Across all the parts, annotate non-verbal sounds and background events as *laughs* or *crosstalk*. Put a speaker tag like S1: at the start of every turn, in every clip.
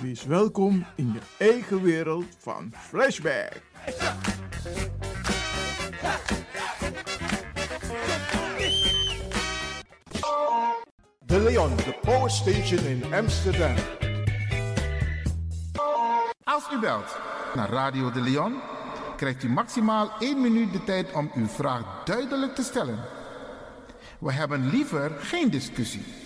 S1: Wees welkom in je eigen wereld van Flashback. De Leon, de Power Station in Amsterdam.
S2: Als u belt naar Radio de Leon, krijgt u maximaal 1 minuut de tijd om uw vraag duidelijk te stellen. We hebben liever geen discussie.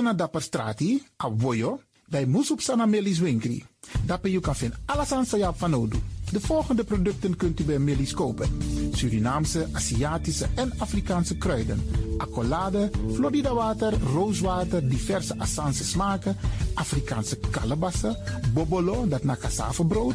S2: Tego na dapper strati, a voyo, bij Moesop Sana Melis Winkri. Dapper you kan vinden alles aan Sayap van. De volgende producten kunt u bij Melis kopen. Surinaamse, Aziatische en Afrikaanse kruiden. Accolade, Florida water, rooswater, diverse Assange smaken. Afrikaanse kalebassen, bobolo, dat na cassavebrood.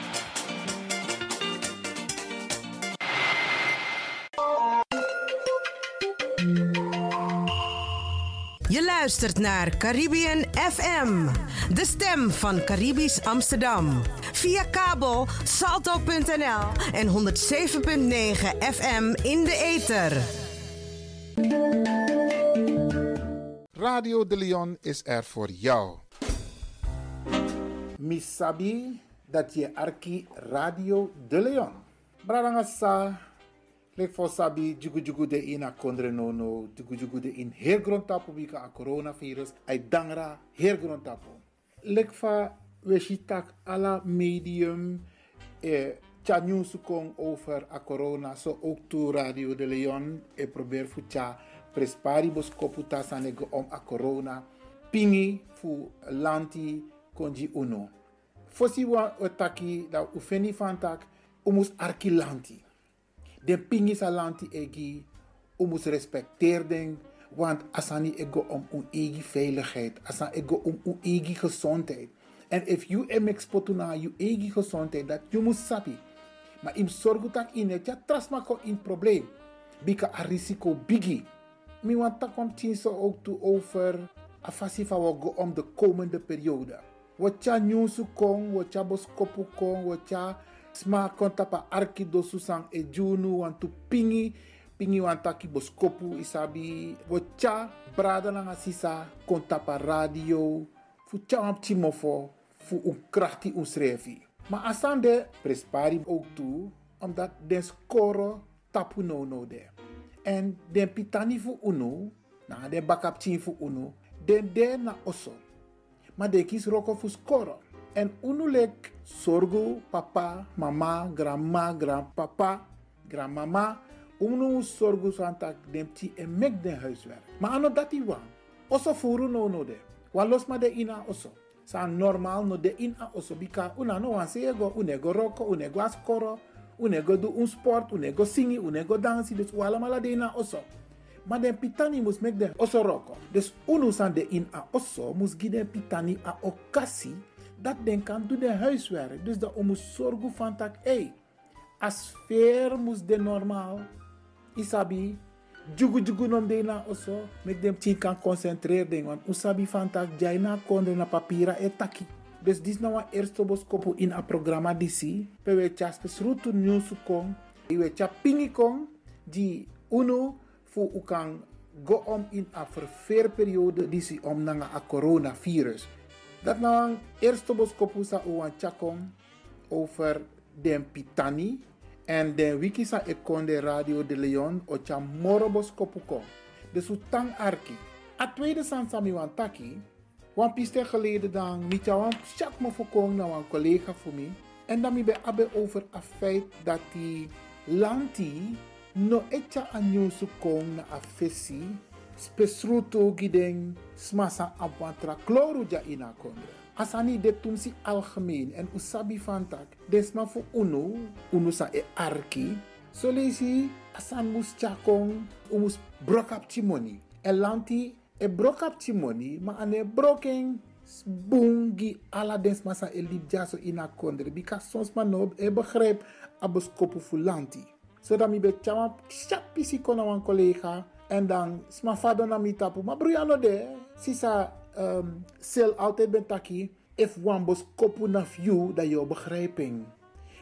S3: Je luistert naar Caribbean FM, de stem van Caribisch Amsterdam. Via kabel salto.nl en 107.9 FM in de ether.
S4: Radio de Leon is er voor jou.
S2: Misabi dat je arki Radio de Leon. Brarangasa, lek for sabi jugu de ina kondre no no, jugu de in heel grond tapo bika coronavirus, ay dangra heel grond tapo. Lek fa weshitak ala medium eh, tja nieuws kon over a corona, so ook to Radio de Leon, e probeer fu tja presparibus koputa sanego om a corona, pingi fu lanti konji uno. Fosi wa otaki da ufeni fantak umus arki Den pingi sa lanti egi umus respecteer den want asani ego om un egi veiligheid, asan ego om un egi gezondheid. En if you em exportu na you egi gezondheid, dat you must sabi. Maar im sorgu tak in het ja trasma ko in probleem. Bika a risico bigi. Mi want tak om so ook toe over a fasi fa go om de komende periode. Wat ja nyusu kong, wat ja boskopu kong, wat ja sma kontapa arki do susang e junu want tu pingi pingi want taki boskopu isabi ja brada na sisa kontapa radio fu tja am timofo fu un srefi. Maar asande prespari ook toe omdat den score tapu no no de. En den pitani fu uno, na den bakap fu uno, den de na oso. Maar de kis roko fu score. En uno lek sorgo papa, mama, grandma, grandpapa, grandmama. Uno sorgo santak den ti en mek den huiswerk. Maar ano dati wan. Oso furu no no de. Wan los ma de ina oso. Sa normal no de in a oso bika una no wan sego, unego roko, unego askoro, unego do un sport, unego singi, unego dansi, dus wala mala de in a oso. Maar den pitani mus mek den oso roko. Dus unu san de in a oso mus gi den pitani a okasi dat den kan doen de huiswerk. Dus dat mus zorgen van tak, hey, a sfeer mus de normaal. Isabi, jugu jugu nom de na oso, mek dem tin kan concentreer den, want usabi van tak, jai na kondre na papira e taki. Dus dis nou een eerste boskopu in a programma disi, pe we tja spesrutu news kong, we tja pingi kong, di uno fu u kan go om in a verveerperiode disi om nanga a coronavirus. Dat nou eerste boskopu sa u an tjakong over den pitani, en den wiki sa ekonde Radio de Leon o tja moro boskopu kong. Dus u tang arki. A tweede san sami taki, wan piste geleden dan, jou wan chat me voorkomen naar een collega voor mij. En dan mi be abe over a feit dat die lanti no etja an nyusu kong na a fesi, spesruto giden smasa abwantra kloru ja ina kondre. Asani de tumsi algemeen en usabi fantak, desma fu unu, unu sa e arki, so lesi asan mus chakong, umus brokap timoni. En lanti e brokap timoni, ma ane broken bungi ala dens masa e lip jaso ina kondre, bika sons man no e begrijp abos kopu fu lanti. So mi be chama chapi si kona wan collega en dan sma fado na mi tapu, ma bruyano de, sisa um, sel altijd ben taki, if wan bos kopu na you dat je begrijping.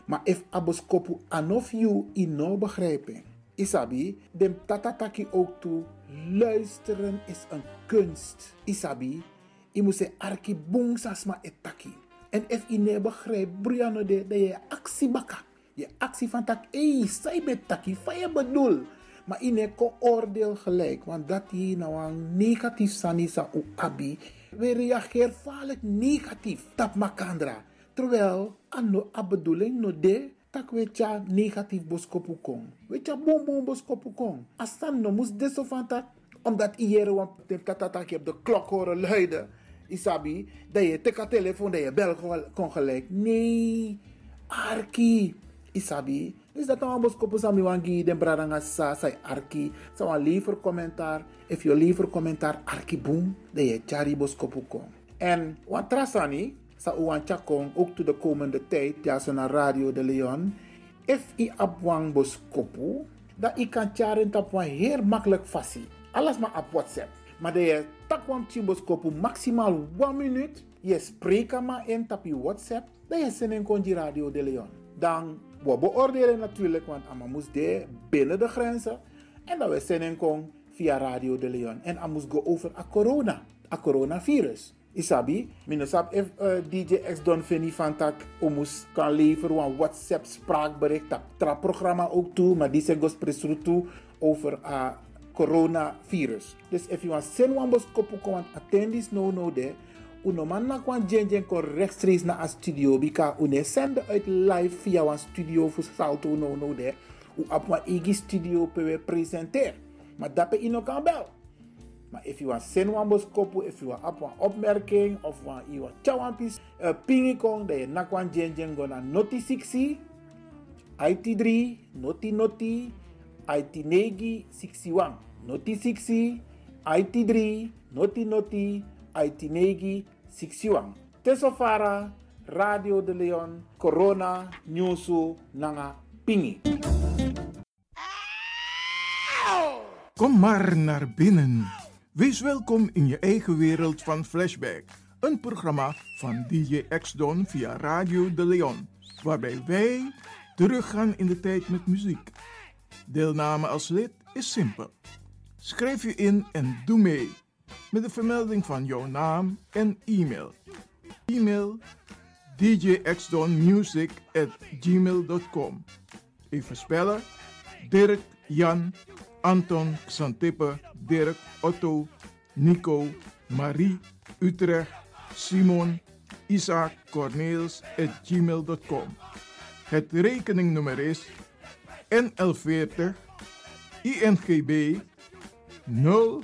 S2: Maar if abos kopu anof you in no begrijping. Isabi, dem tatataki ook toe, luisteren is een kunst. Isabi, je moet se arki sasma etaki. En if je ne begrijpt, briano de, dat je actie baka. Je actie van tak, hey, zij bet taki, van je bedoel. Maar in ko oordeel gelijk, want dat hier nou een negatief sanisa u abi. We reageren vaak negatief, tap makandra. Terwijl, ano a no de, tak we tja negatief boskopu kong. We tja bom bom boskopu kong. No mus deso van omdat iere wan tatatak je de klok horen luiden. Isabi, dat je teka telefoon, dat je bel kon gelijk. Nee, arki. Isabi, dus dat dan boskopu sami wangi den bradanga sa, sai arki. Sa wan liever commentaar. If je liever commentaar, arki boom, dat je tjari boskopu kong. En wat trasani, sa uwan chakong ook to de komende tijd, ja, zo naar Radio de Leon. If i abwang boskopu, dat i kan charen tap wan heel makkelijk fasi. Alles maar op WhatsApp. Maar de je tak wan boskopu maximaal 1 minuut. Je spreekt maar in tap je WhatsApp. Dat je zin in Radio de Leon. Dan we beoordelen natuurlijk, want Amamus de binnen de grenzen. En dat we zin in kon via Radio de Leon. En Amus go over a corona, a coronavirus. Isabi, minusap if uh, DJ X Don Fini van tak omus kan leveren een WhatsApp spraakbericht dat tra programma ook toe, maar die zijn gospresru toe over a coronavirus. Dus if you want send one bos kopu want attendis no no de, uno man na kwan jen jen kon rechtstreeks naar a studio bika une send uit live via een studio voor salto no no de, u op een igi studio pe presenter. Maar dat pe ino kan bel. Maar if you want send one bos kopu, if you want op een opmerking of want you want chawan pis uh, pingi kong, dan je nakwan jen jen go na noti 60, IT3, noti noti, IT negi 61, noti 60, IT3, noti noti, IT negi 61. Tesofara, Radio de Leon, Corona, Newsu, Nanga, Pingi.
S1: Kom maar naar binnen. Wees welkom in je eigen wereld van Flashback. Een programma van DJ X-Don via Radio de Leon. Waarbij wij teruggaan in de tijd met muziek. Deelname als lid is simpel. Schrijf je in en doe mee. Met de vermelding van jouw naam en e-mail. E-mail djxdonmusic at gmail.com Even spellen. Dirk, Jan, Anton, Xantippe, Dirk, Otto, Nico, Marie, Utrecht, Simon, Isaac, Corneels at gmail.com. Het rekeningnummer is NL40 INGB 0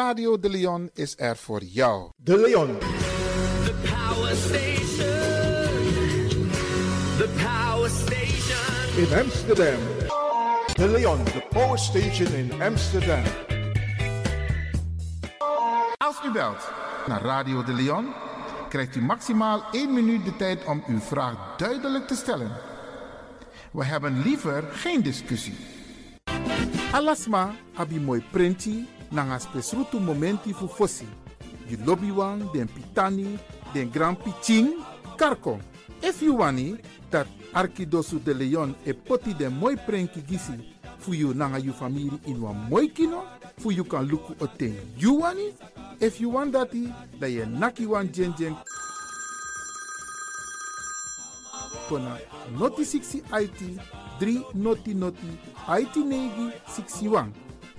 S5: Radio De Leon is er voor jou.
S1: De Leon.
S6: The power station. The power station.
S1: In Amsterdam. De Leon, de Power Station in Amsterdam.
S5: Als u belt naar Radio De Leon, krijgt u maximaal 1 minuut de tijd om uw vraag duidelijk te stellen. We hebben liever geen discussie. Alasma abi mooi printi nanga spesrutu momenti fu fosi. You lobby den pitani, den grand piching, karko. If you wani, dat Arkidosu de Leon e poti den mooi prenki gisi fu you nanga you family in wan mooi kino, fu you kan luku o ten you wani. If you want dati, da ye naki wan jen jen kona noti 60 IT 3 noti noti IT negi 61.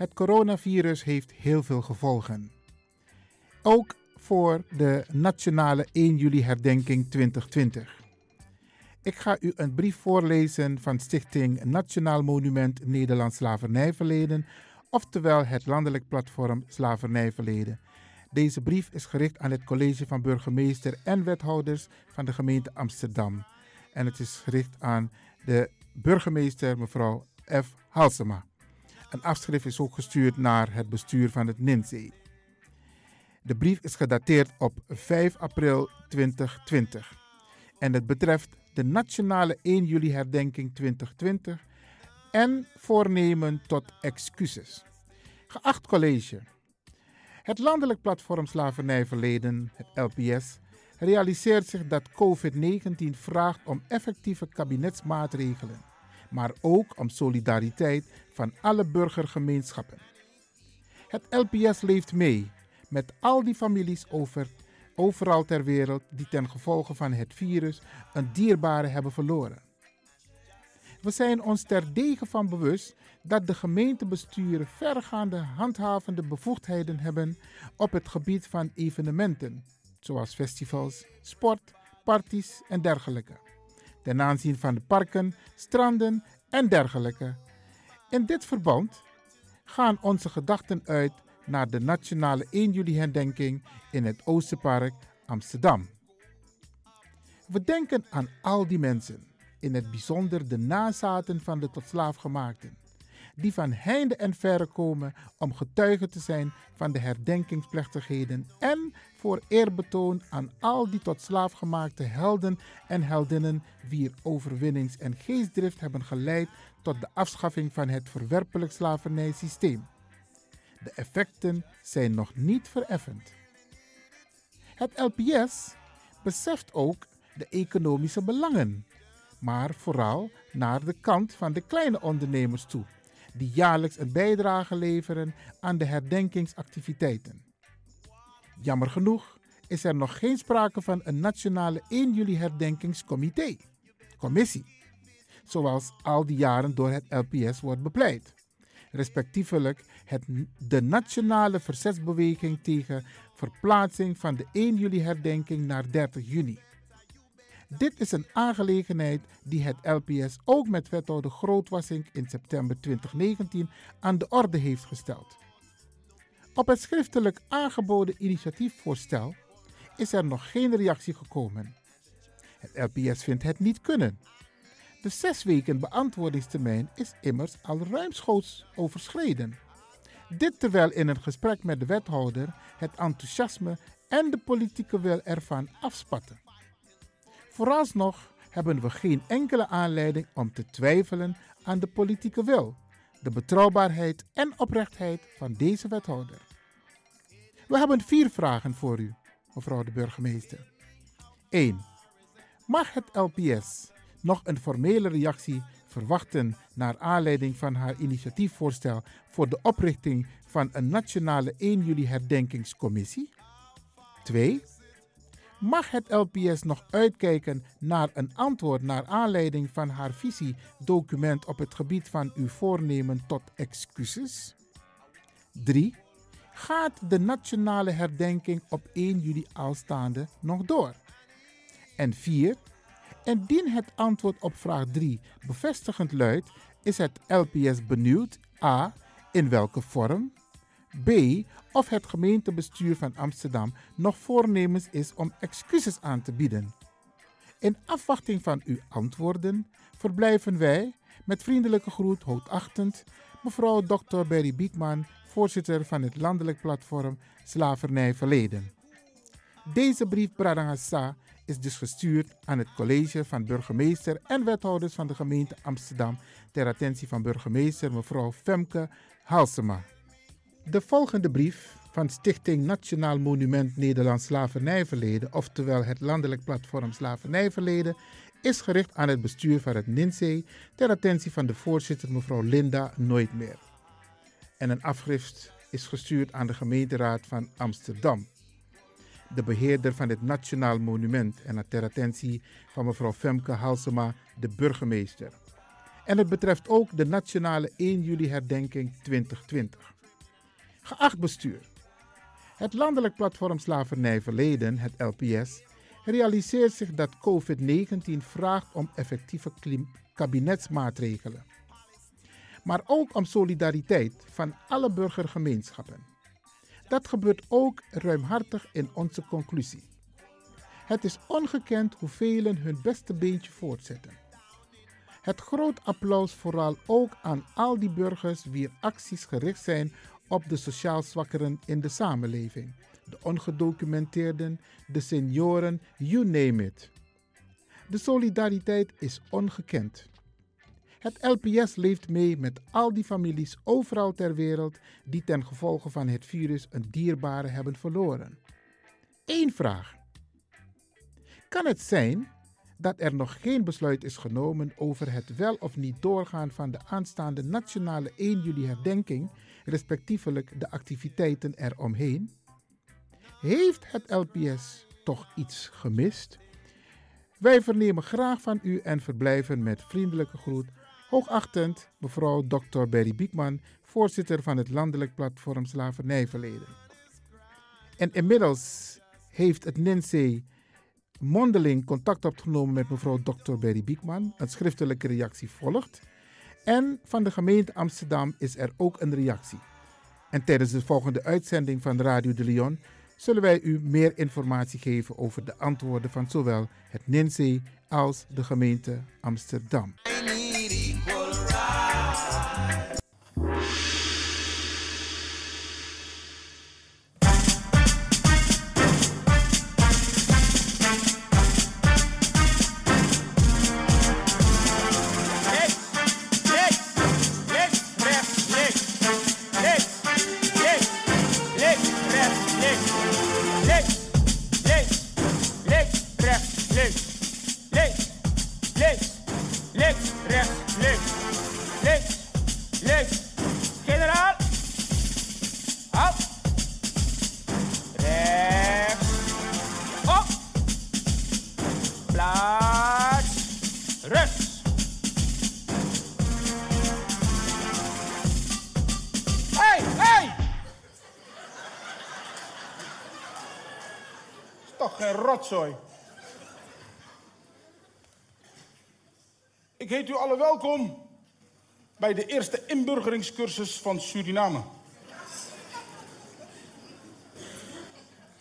S2: Het coronavirus heeft heel veel gevolgen. Ook voor de nationale 1 juli herdenking 2020. Ik ga u een brief voorlezen van Stichting Nationaal Monument Nederlands Slavernijverleden, oftewel het landelijk platform Slavernijverleden. Deze brief is gericht aan het college van burgemeester en wethouders van de gemeente Amsterdam. En het is gericht aan de burgemeester mevrouw F. Halsema. Een afschrift is ook gestuurd naar het bestuur van het NINSE. De brief is gedateerd op 5 april 2020 en het betreft de nationale 1 juli herdenking 2020 en voornemen tot excuses. Geacht college, het landelijk platform Slavernijverleden, het LPS, realiseert zich dat COVID-19 vraagt om effectieve kabinetsmaatregelen, maar ook om solidariteit van alle burgergemeenschappen. Het LPS leeft mee met al die families over, overal ter wereld die ten gevolge van het virus een dierbare hebben verloren. We zijn ons terdege van bewust dat de gemeentebesturen vergaande handhavende bevoegdheden hebben op het gebied van evenementen, zoals festivals, sport, parties en dergelijke, ten aanzien van de parken, stranden en dergelijke. In dit verband gaan onze gedachten uit naar de nationale 1 juli herdenking in het Oosterpark Amsterdam. We denken aan al die mensen, in het bijzonder de nazaten van de tot slaafgemaakten, die van heinde en verre komen om getuige te zijn van de herdenkingsplechtigheden en voor eerbetoon aan al die tot slaafgemaakte helden en heldinnen wier overwinnings- en geestdrift hebben geleid tot de afschaffing van het verwerpelijk slavernijsysteem. De effecten zijn nog niet vereffend. Het LPS beseft ook de economische belangen, maar vooral naar de kant van de kleine ondernemers toe, die jaarlijks een bijdrage leveren aan de herdenkingsactiviteiten. Jammer genoeg is er nog geen sprake van een nationale 1 juli herdenkingscomité, commissie, zoals al die jaren door het LPS wordt bepleit respectievelijk het, de nationale verzetsbeweging tegen verplaatsing van de 1 juli herdenking naar 30 juni. Dit is een aangelegenheid die het LPS ook met wethouder Grootwassink in september 2019 aan de orde heeft gesteld. Op het schriftelijk aangeboden initiatiefvoorstel is er nog geen reactie gekomen. Het LPS vindt het niet kunnen de zes weken beantwoordingstermijn is immers al ruimschoots overschreden. Dit terwijl in een gesprek met de wethouder het enthousiasme en de politieke wil ervan afspatten. Vooralsnog hebben we geen enkele aanleiding om te twijfelen aan de politieke wil, de betrouwbaarheid en oprechtheid van deze wethouder. We hebben vier vragen voor u, mevrouw de burgemeester. 1. Mag het LPS nog een formele reactie verwachten naar aanleiding van haar initiatiefvoorstel voor de oprichting van een nationale 1 juli herdenkingscommissie? 2. Mag het LPS nog uitkijken naar een antwoord naar aanleiding van haar visiedocument op het gebied van uw voornemen tot excuses? 3. Gaat de nationale herdenking op 1 juli aanstaande nog door? En 4. Indien het antwoord op vraag 3 bevestigend luidt, is het LPS benieuwd a. in welke vorm, b. of het gemeentebestuur van Amsterdam nog voornemens is om excuses aan te bieden. In afwachting van uw antwoorden verblijven wij met vriendelijke groet hoogachtend mevrouw Dr. Berry Biekman, voorzitter van het landelijk platform Slavernij Verleden. Deze brief Bradangasa is dus gestuurd aan het college van burgemeester en wethouders van de gemeente Amsterdam ter attentie van burgemeester mevrouw Femke Halsema. De volgende brief van Stichting Nationaal Monument Nederlands Slavernijverleden, oftewel het landelijk platform Slavernijverleden, is gericht aan het bestuur van het NINSE ter attentie van de voorzitter mevrouw Linda Nooit meer. En een afschrift is gestuurd aan de gemeenteraad van Amsterdam. de beheerder van het Nationaal Monument. En ter attentie van mevrouw Femke Halsema, de burgemeester. En het betreft ook de Nationale 1 juli herdenking 2020. Geacht bestuur. Het Landelijk Platform Slavernij Verleden, het LPS, realiseert zich dat COVID-19 vraagt om effectieve kabinetsmaatregelen. Maar ook om solidariteit van alle burgergemeenschappen. Dat gebeurt ook ruimhartig in onze conclusie. Het is ongekend hoeveel hun beste beentje voortzetten. Het groot applaus vooral ook aan al die burgers wier acties gericht zijn op de sociaal zwakkeren in de samenleving. De ongedocumenteerden, de senioren, you name it. De solidariteit is ongekend. Het LPS leeft mee met al die families overal ter wereld die ten gevolge van het virus een dierbare hebben verloren. Eén vraag. Kan het zijn dat er nog geen besluit is genomen over het wel of niet doorgaan van de aanstaande nationale 1 juli herdenking, respectievelijk de activiteiten eromheen? Heeft het LPS toch iets gemist? Wij vernemen graag van u en verblijven met vriendelijke groet. Hoogachtend mevrouw Dr. Berry Biekman, voorzitter van het Landelijk Platform Slavernijverleden. En inmiddels heeft het NINSE mondeling contact opgenomen met mevrouw Dr. Berry Biekman. Een schriftelijke reactie volgt. En van de gemeente Amsterdam is er ook een reactie. En tijdens de volgende uitzending van Radio de Leon zullen wij u meer informatie geven over de antwoorden van zowel het NINSE als de gemeente Amsterdam.
S7: Welkom bij de eerste inburgeringscursus van Suriname.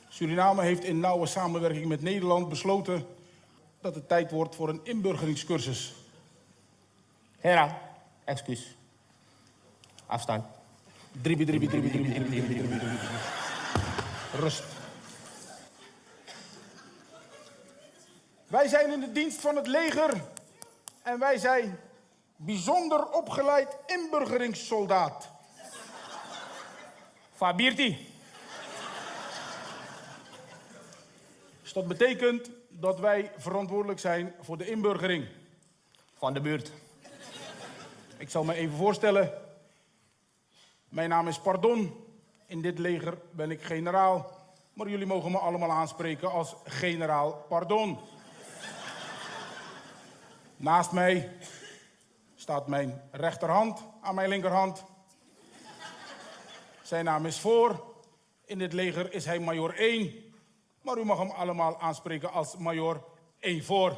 S7: Suriname heeft in nauwe samenwerking met Nederland besloten dat het tijd wordt voor een inburgeringscursus.
S8: Hera, excuus. Afstand.
S7: Dribbie, dribbie, dribbie, dribbie, dribbie, dribbie. Rust. Wij zijn in de dienst van het leger en wij zijn bijzonder opgeleid inburgeringssoldaat.
S8: Fabirti.
S7: Dus dat betekent dat wij verantwoordelijk zijn voor de inburgering.
S8: Van de buurt.
S7: Ik zal me even voorstellen. Mijn naam is Pardon. In dit leger ben ik generaal. Maar jullie mogen me allemaal aanspreken als generaal Pardon. Naast mij staat mijn rechterhand aan mijn linkerhand. Zijn naam is Voor. In het leger is hij major 1. Maar u mag hem allemaal aanspreken als major 1 voor.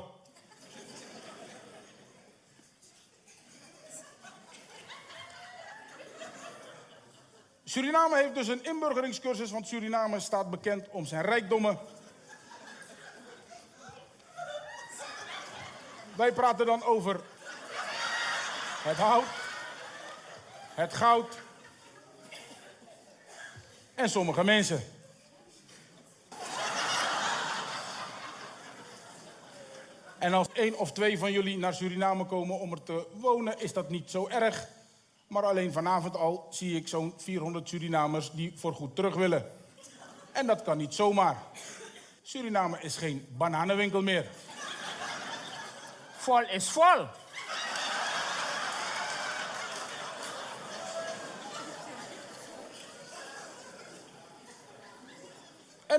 S7: Suriname heeft dus een inburgeringscursus, want Suriname staat bekend om zijn rijkdommen. Wij praten dan over het hout, het goud en sommige mensen. En als één of twee van jullie naar Suriname komen om er te wonen, is dat niet zo erg. Maar alleen vanavond al zie ik zo'n 400 Surinamers die voorgoed terug willen. En dat kan niet zomaar. Suriname is geen bananenwinkel meer.
S8: Vol is vol.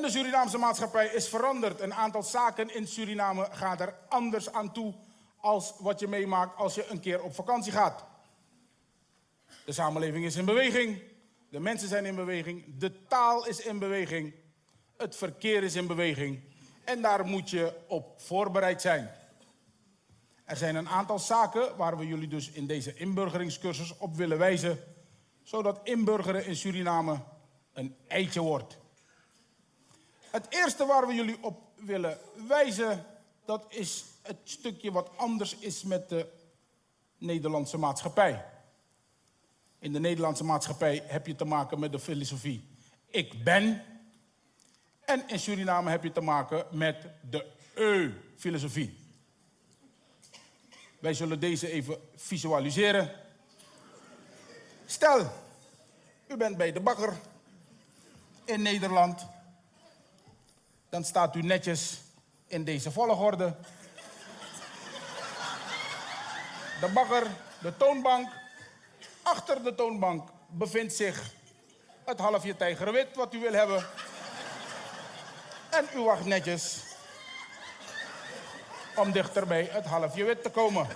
S7: De Surinaamse maatschappij is veranderd. Een aantal zaken in Suriname gaat er anders aan toe als wat je meemaakt als je een keer op vakantie gaat. De samenleving is in beweging. De mensen zijn in beweging. De taal is in beweging. Het verkeer is in beweging. En daar moet je op voorbereid zijn. Er zijn een aantal zaken waar we jullie dus in deze inburgeringscursus op willen wijzen, zodat inburgeren in Suriname een eitje wordt. Het eerste waar we jullie op willen wijzen, dat is het stukje wat anders is met de Nederlandse maatschappij. In de Nederlandse maatschappij heb je te maken met de filosofie ik ben. En in Suriname heb je te maken met de eu-filosofie. Wij zullen deze even visualiseren. Stel, u bent bij de bakker in Nederland. Dan staat u netjes in deze volgorde. De bakker, de toonbank. Achter de toonbank bevindt zich het halfje tijgerwit wat u wil hebben. En u wacht netjes om dichter bij het halfje wit te komen.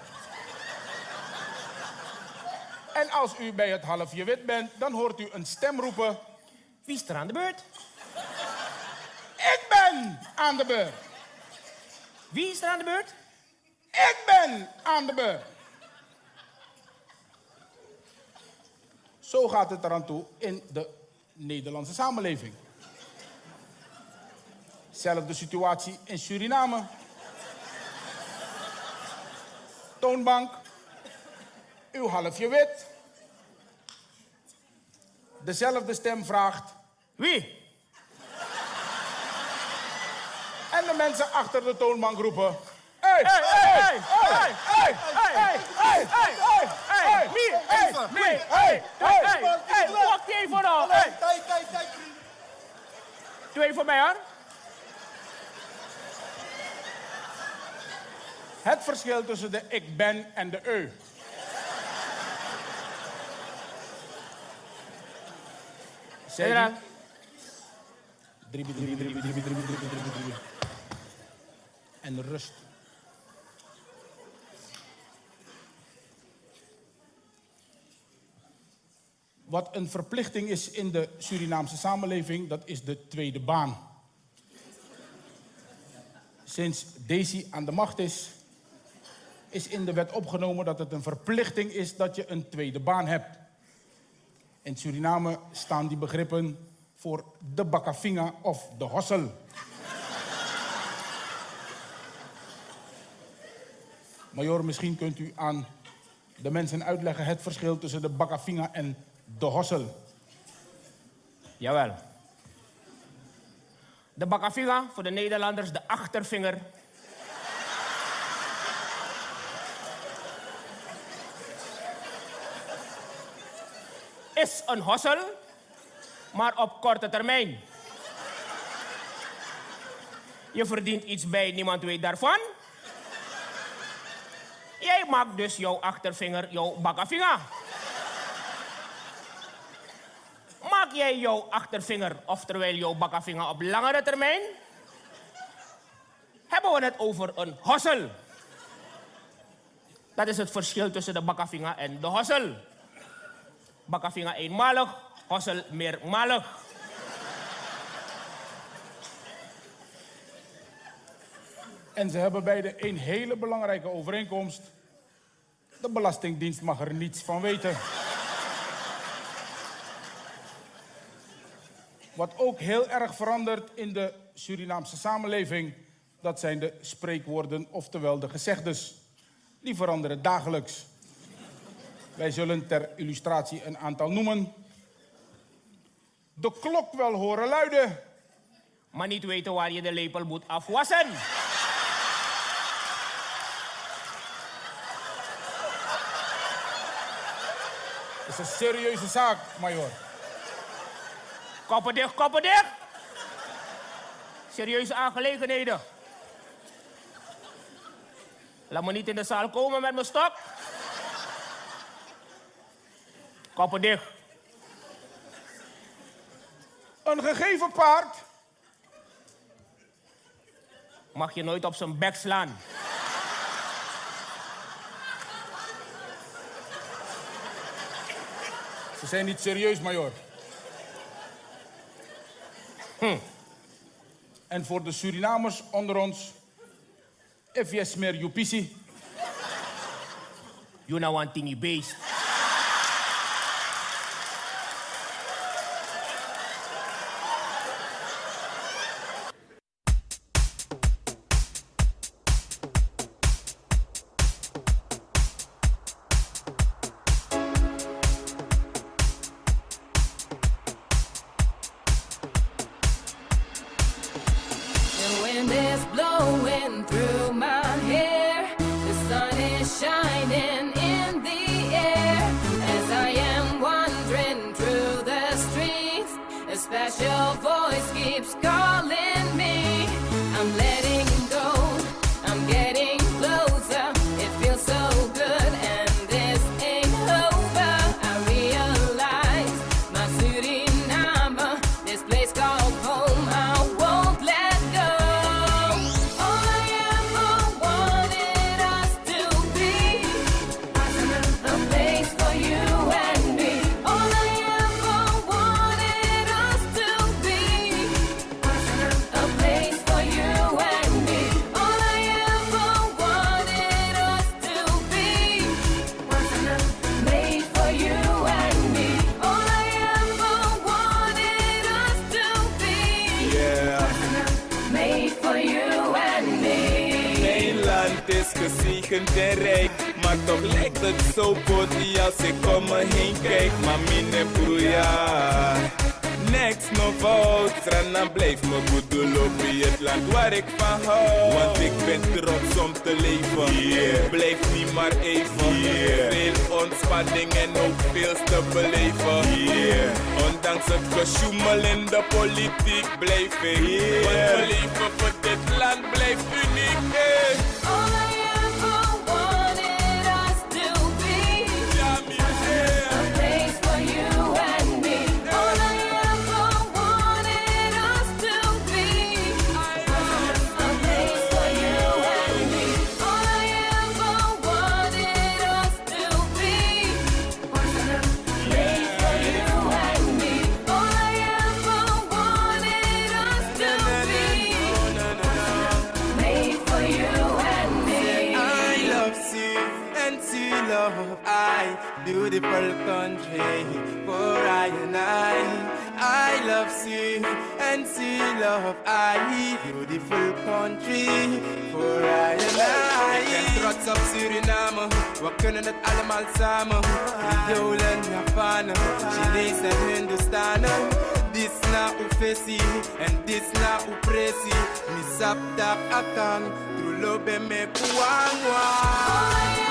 S7: En als u bij het halfje wit bent, dan hoort u een stem roepen.
S8: Wie is er aan de beurt?
S7: Ik ben aan de beurt.
S8: Wie is er aan de beurt?
S7: Ik ben aan de beurt. Zo gaat het eraan toe in de Nederlandse samenleving. Zelfde situatie in Suriname. Toonbank. Uw halfje wit. Dezelfde stem vraagt.
S8: Wie?
S7: En de mensen achter de toonbank roepen. Hey,
S8: Hey, hey, hey, hey, hey, hey, hey, hey, hey? Hey? Hey, hey, hey, hey, wacht even nou. Hey. Doe even voor mij, hoor.
S7: Het verschil tussen de ik ben en de eu. Die? En rust. Wat een verplichting is in de Surinaamse samenleving, dat is de tweede baan. Sinds Daisy aan de macht is, is in de wet opgenomen dat het een verplichting is dat je een tweede baan hebt. In Suriname staan die begrippen voor de bakafinga of de hossel. Major, misschien kunt u aan de mensen uitleggen het verschil tussen de bakafinga en de hossel.
S8: Jawel. De bakavinga, voor de Nederlanders de achtervinger. Is een hossel, maar op korte termijn. Je verdient iets bij, niemand weet daarvan. Jij maakt dus jouw achtervinger jouw bakavinga. Maak jij jouw achtervinger, oftewel jouw bakkenvinger op langere termijn? Hebben we het over een hossel. Dat is het verschil tussen de bakkenvinger en de hossel. Bakkenvinger eenmalig, hossel meermalig.
S7: En ze hebben beide een hele belangrijke overeenkomst. De Belastingdienst mag er niets van weten. Wat ook heel erg verandert in de Surinaamse samenleving, dat zijn de spreekwoorden, oftewel de gezegdes. Die veranderen dagelijks. Wij zullen ter illustratie een aantal noemen. De klok wel horen luiden.
S8: Maar niet weten waar je de lepel moet afwassen.
S7: Dat is een serieuze zaak, major.
S8: Koppen dicht, koppen dicht. Serieuze aangelegenheden. Laat me niet in de zaal komen met mijn stok. Koppen dicht.
S7: Een gegeven paard
S8: mag je nooit op zijn bek slaan.
S7: Ze zijn niet serieus, major. Hm. En voor de Surinamers onder ons, if Merjupici. You jupisi.
S8: You know,
S9: you based. Satan
S10: Through love and make one one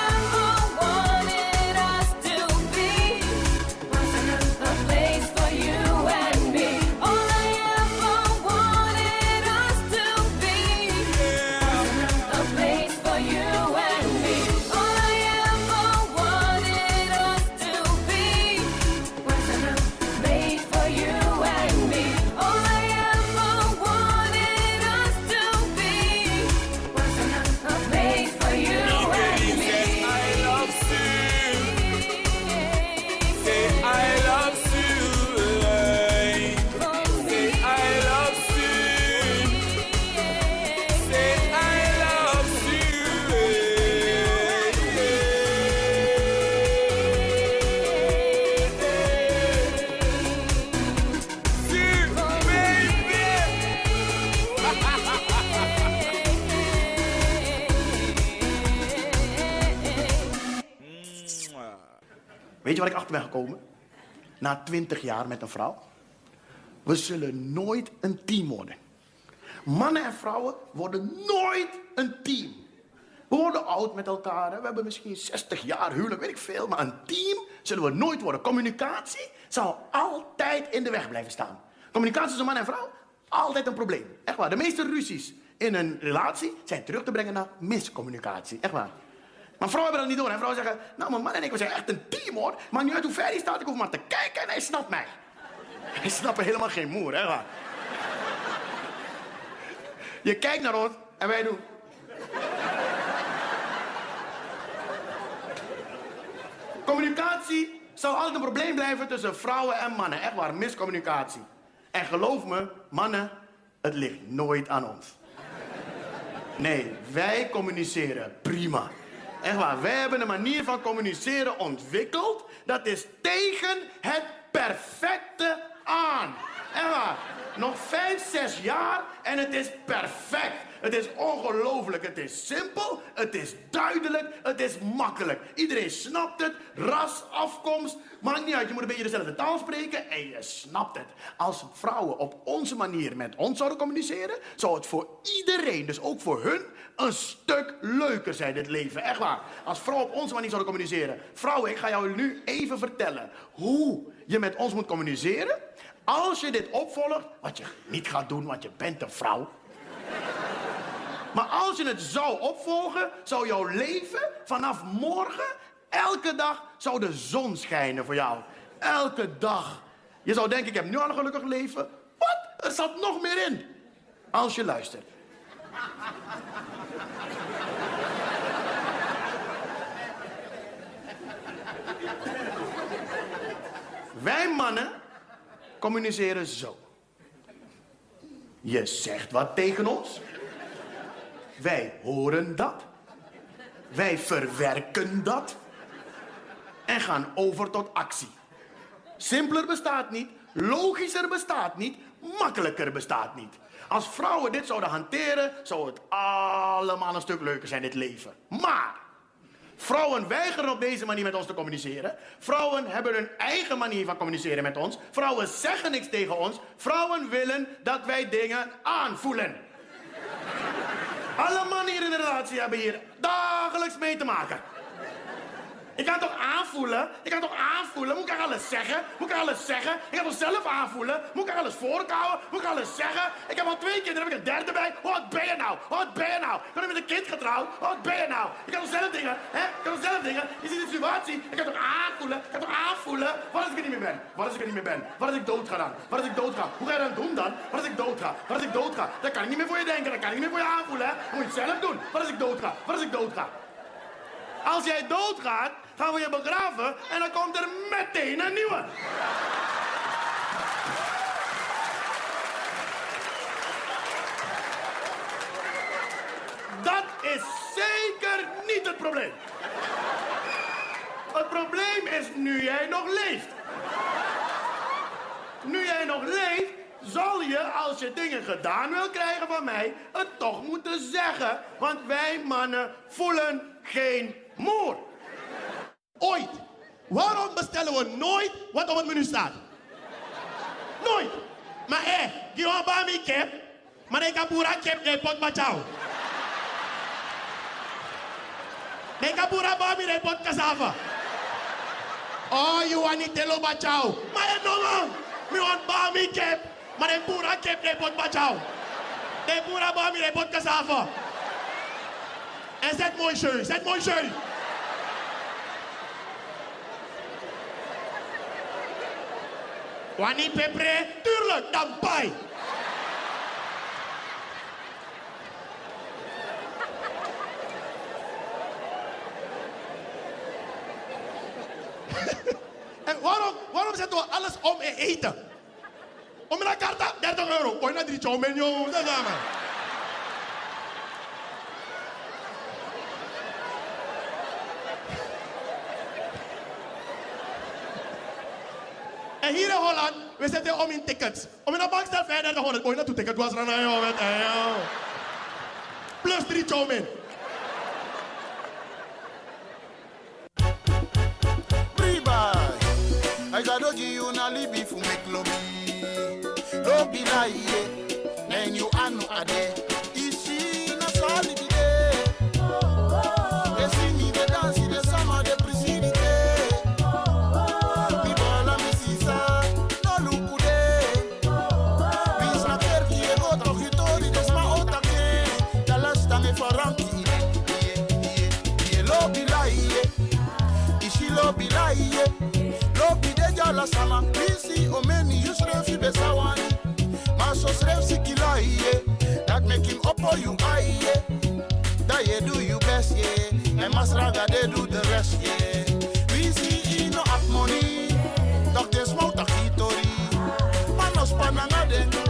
S10: erachter ben
S11: gekomen, na twintig jaar met een vrouw, we zullen nooit een team worden. Mannen en vrouwen worden nooit een team. We worden oud met elkaar. We hebben misschien 60 jaar huwelijk, weet ik veel. Maar een team zullen we nooit worden. Communicatie zal altijd in de weg blijven staan. Communicatie tussen man en vrouw, altijd een probleem. Echt waar. De meeste ruzies in een relatie zijn terug te brengen naar miscommunicatie. Echt waar. Maar vrouwen hebben dat niet door. En vrouwen zeggen, nou, mijn man en ik, we zijn echt een team, hoor. Maar nu uit hoe ver hij staat, ik hoef maar te kijken en hij snapt mij. *laughs* Hij snapt helemaal geen moer, hè. Je kijkt naar ons en wij doen... Communicatie zal altijd een probleem blijven tussen vrouwen en mannen. Echt waar, miscommunicatie. En geloof me, mannen, het ligt nooit aan ons. Nee, wij communiceren prima. Echt waar, wij hebben een manier van communiceren ontwikkeld. Dat is tegen het perfecte aan. Echt waar, nog vijf, zes jaar en het is perfect. Het is ongelooflijk. Het is simpel, het is duidelijk, het is makkelijk. Iedereen snapt het. Ras, afkomst, maakt niet uit. Je moet een beetje dezelfde taal spreken en je snapt het. Als vrouwen op onze manier met ons zouden communiceren, zou het voor iedereen, dus ook voor hun, een stuk leuker zijn, dit leven. Echt waar. Als vrouwen op onze manier zouden communiceren. Vrouwen, ik ga jou nu even vertellen hoe je met ons moet communiceren. Als je dit opvolgt, wat je niet gaat doen, want je bent een vrouw. Maar als je het zou opvolgen, zou jouw leven vanaf morgen, elke dag, zou de zon schijnen voor jou. Elke dag. Je zou denken, ik heb nu al een gelukkig leven. Wat? Er zat nog meer in. Als je luistert. Wij mannen communiceren zo. Je zegt wat tegen ons. Wij horen dat. Wij verwerken dat. En gaan over tot actie. Simpeler bestaat niet, logischer bestaat niet, makkelijker bestaat niet. Als vrouwen dit zouden hanteren, zou het allemaal een stuk leuker zijn, dit leven. Maar Vrouwen weigeren op deze manier met ons te communiceren. Vrouwen hebben hun eigen manier van communiceren met ons. Vrouwen zeggen niks tegen ons. Vrouwen willen dat wij dingen aanvoelen. Alle mannen in de relatie hebben hier dagelijks mee te maken. Ik kan toch aanvoelen? Ik kan toch aanvoelen? Moet ik alles zeggen? Moet ik alles zeggen? Ik kan toch zelf aanvoelen? Moet ik alles voorkouwen? Moet ik alles zeggen? Ik heb al twee kinderen, heb ik een derde bij. Wat ben je nou? Wat ben je nou? Ik ben met een kind getrouwd. Wat ben je nou? Ik kan toch zelf dingen? Hè? Ik kan toch zelf dingen? Je ziet de situatie. Ik kan toch aanvoelen? Ik kan toch aanvoelen? Wat als ik er niet meer ben? Wat als ik er niet meer ben? Wat als ik dood ga dan? Wat als ik dood ga? Hoe ga je dat doen dan? Wat als ik dood ga? Wat als ik dood ga? Dan kan ik niet meer voor je denken. Dan kan ik niet meer voor je aanvoelen. Hè? Dan moet je het zelf doen. Wat als ik dood ga? Wat als ik dood ga? Als jij doodgaat, gaan we je begraven en dan komt er meteen een nieuwe. Dat is zeker niet het probleem. Het probleem is nu jij nog leeft. Nu jij nog leeft, zal je, als je dingen gedaan wil krijgen van mij, het toch moeten zeggen. Want wij mannen voelen geen moer. Ooit. Waarom bestellen we nooit wat op het menu staat? Nooit. Maar hé, eh, die mi kip, maar ik heb pura kip de pot bachao. Ik heb pura bami de pot cassava. Oh, you want it telo bachao. Maar no man, mi want bami kip, maar ik pura kip de pot bachao. De pura bami de pot cassava. En zet mooi schön, zet mooi schön. Wanneer pepre? Tuurlijk, dan pai. *laughs* en waarom, waarom zetten we alles om in eten? Om een karta, 30 euro. Gooi naar drie chow menu, dat we. En hier in Holland, we zetten om in tickets. Om in de bank staat verder de 100. Mooi naartoe ticket was er aan jou met Plus drie chow
S12: I got to give you na libi fu make lobi. Lobi la ye, and you anu ade. sama Lisi omeni yusrefi besawan Masos refsi kila iye That make him up or you aye That ye do you best yeah. And Masraga they do the rest yeah. We see he no at money. Talk they smoke takitori Panos pananga they know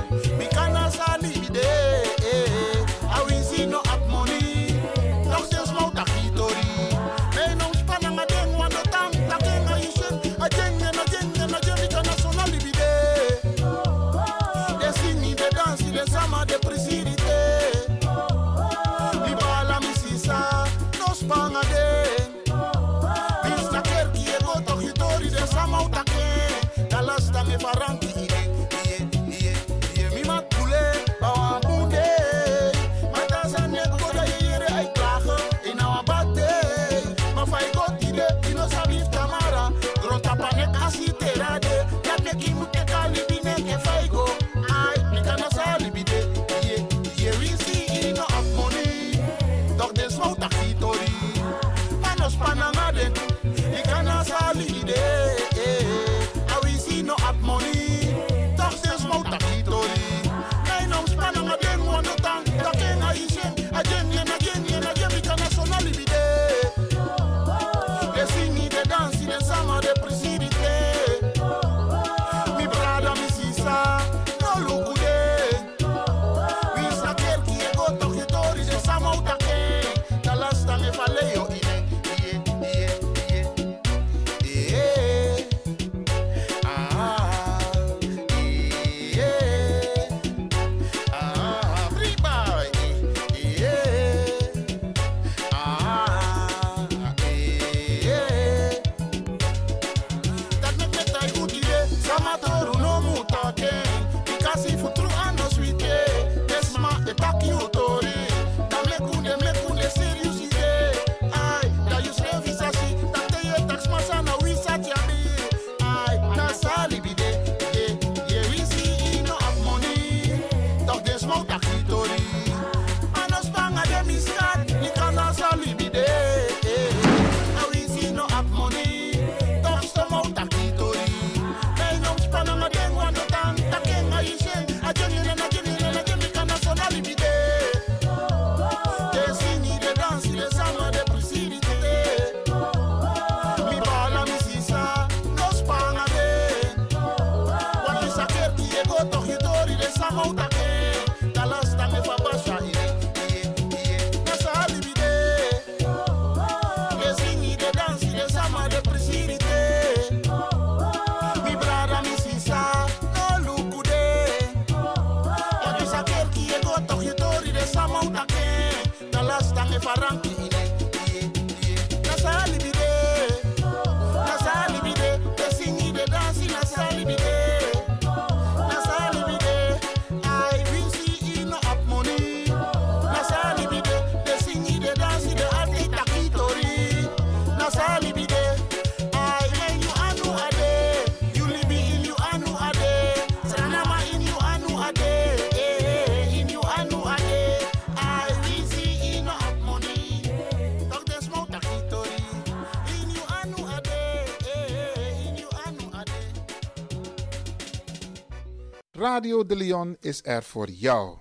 S13: Radio de Leon is er voor jou.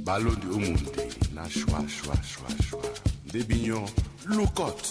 S14: Ballon de Omonde, na schwa schwa schwa schwa. De bignon, look out.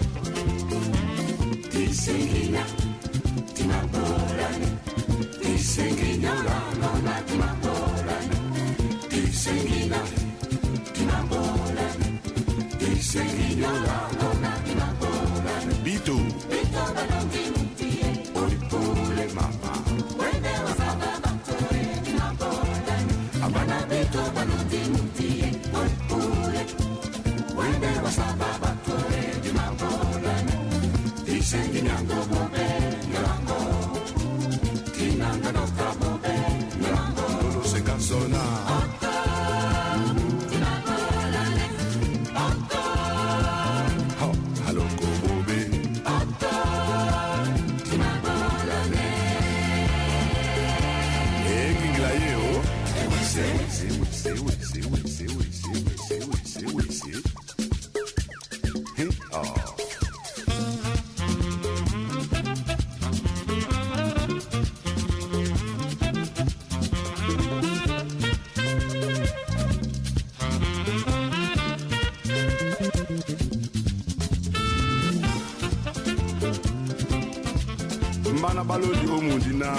S14: Na balodi o mundi na.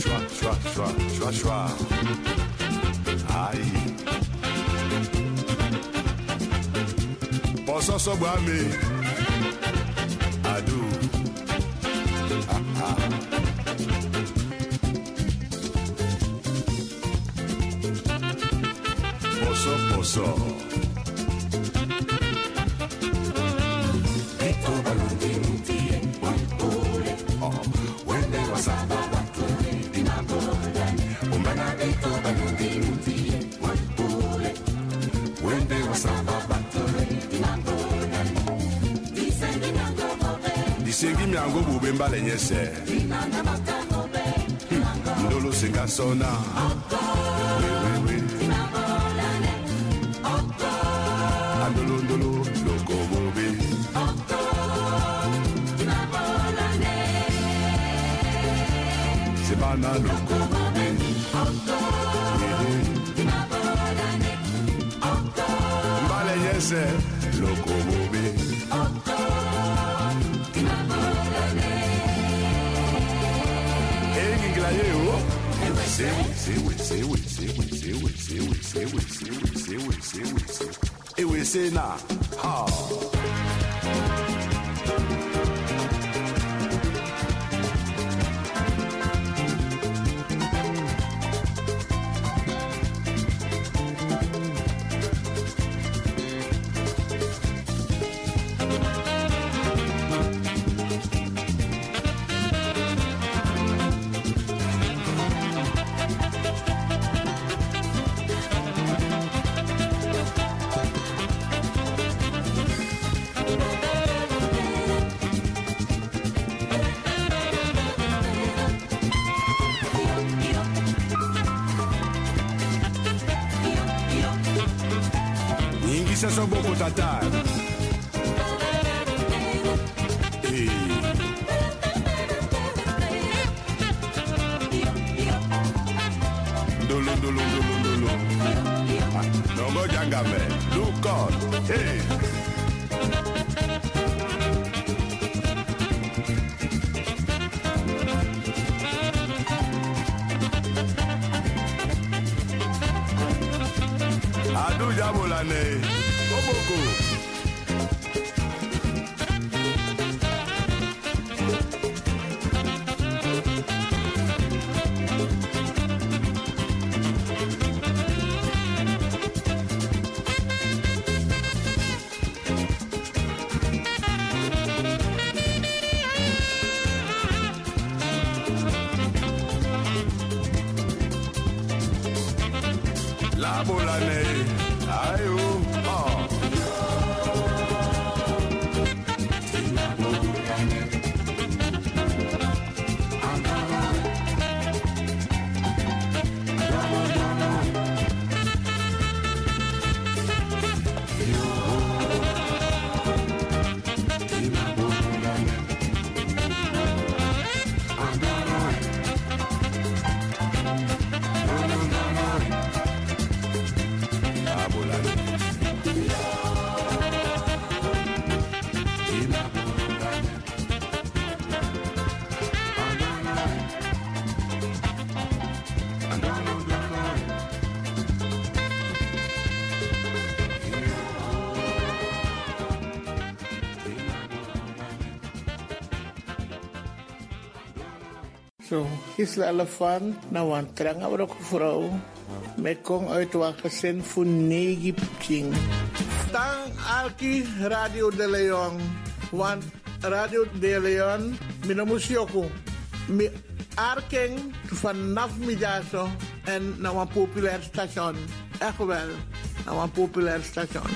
S14: Shwa, shwa, shwa, shwa, shwa Ai Posso sobrar me Adu Ah, ah Posso, posso yango bube mbala nyese. Ndolo sekasona andolondolo lokobobe sebana lokobobe mbala nyese. Ewe Say na ha.
S15: Zo, Gisela van naar Wantrang, maar ook vrouw. Met kom uit Wangezin voor negen ping. Tang Alki Radio de Leon. Want Radio de Leon, mijn musioko. Mijn arking vanaf Mijazo en naar een populair station. Echt wel, naar een populair station.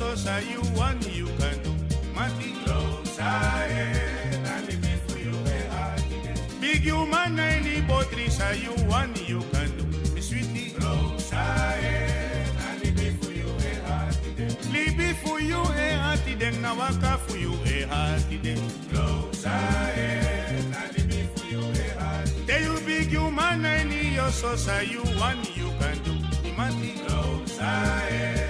S16: Rosa, you want, you can do. Mati Rosa, eh, eh, Big human, any botrisa, you want, you can do. Me sweetie Rosa, eh, Libi for you, eh, hati den, nawaka for you, eh, hati den. Rosa, eh, libi for you, eh, hati Tell you big human, any your sosa, you want, you can do. Mati
S17: Rosa, eh.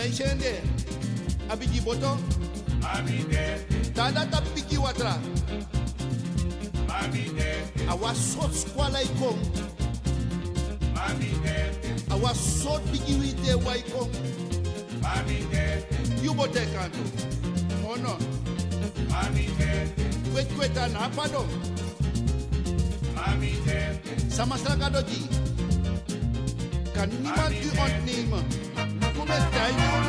S18: Penshende, Abigi Boto, Abide, Tanda Tapiki Watra,
S17: Abide,
S18: Awa Sot Squala
S17: Ikom, Abide,
S18: Awa Sot Bigiwi
S17: De Waikom,
S18: Abide, Yubote Kanto, Mono, Abide, Kwekweta
S17: Napadom, Abide,
S18: Samastraka Dogi, kan niemand u ontnemen.
S16: festejar.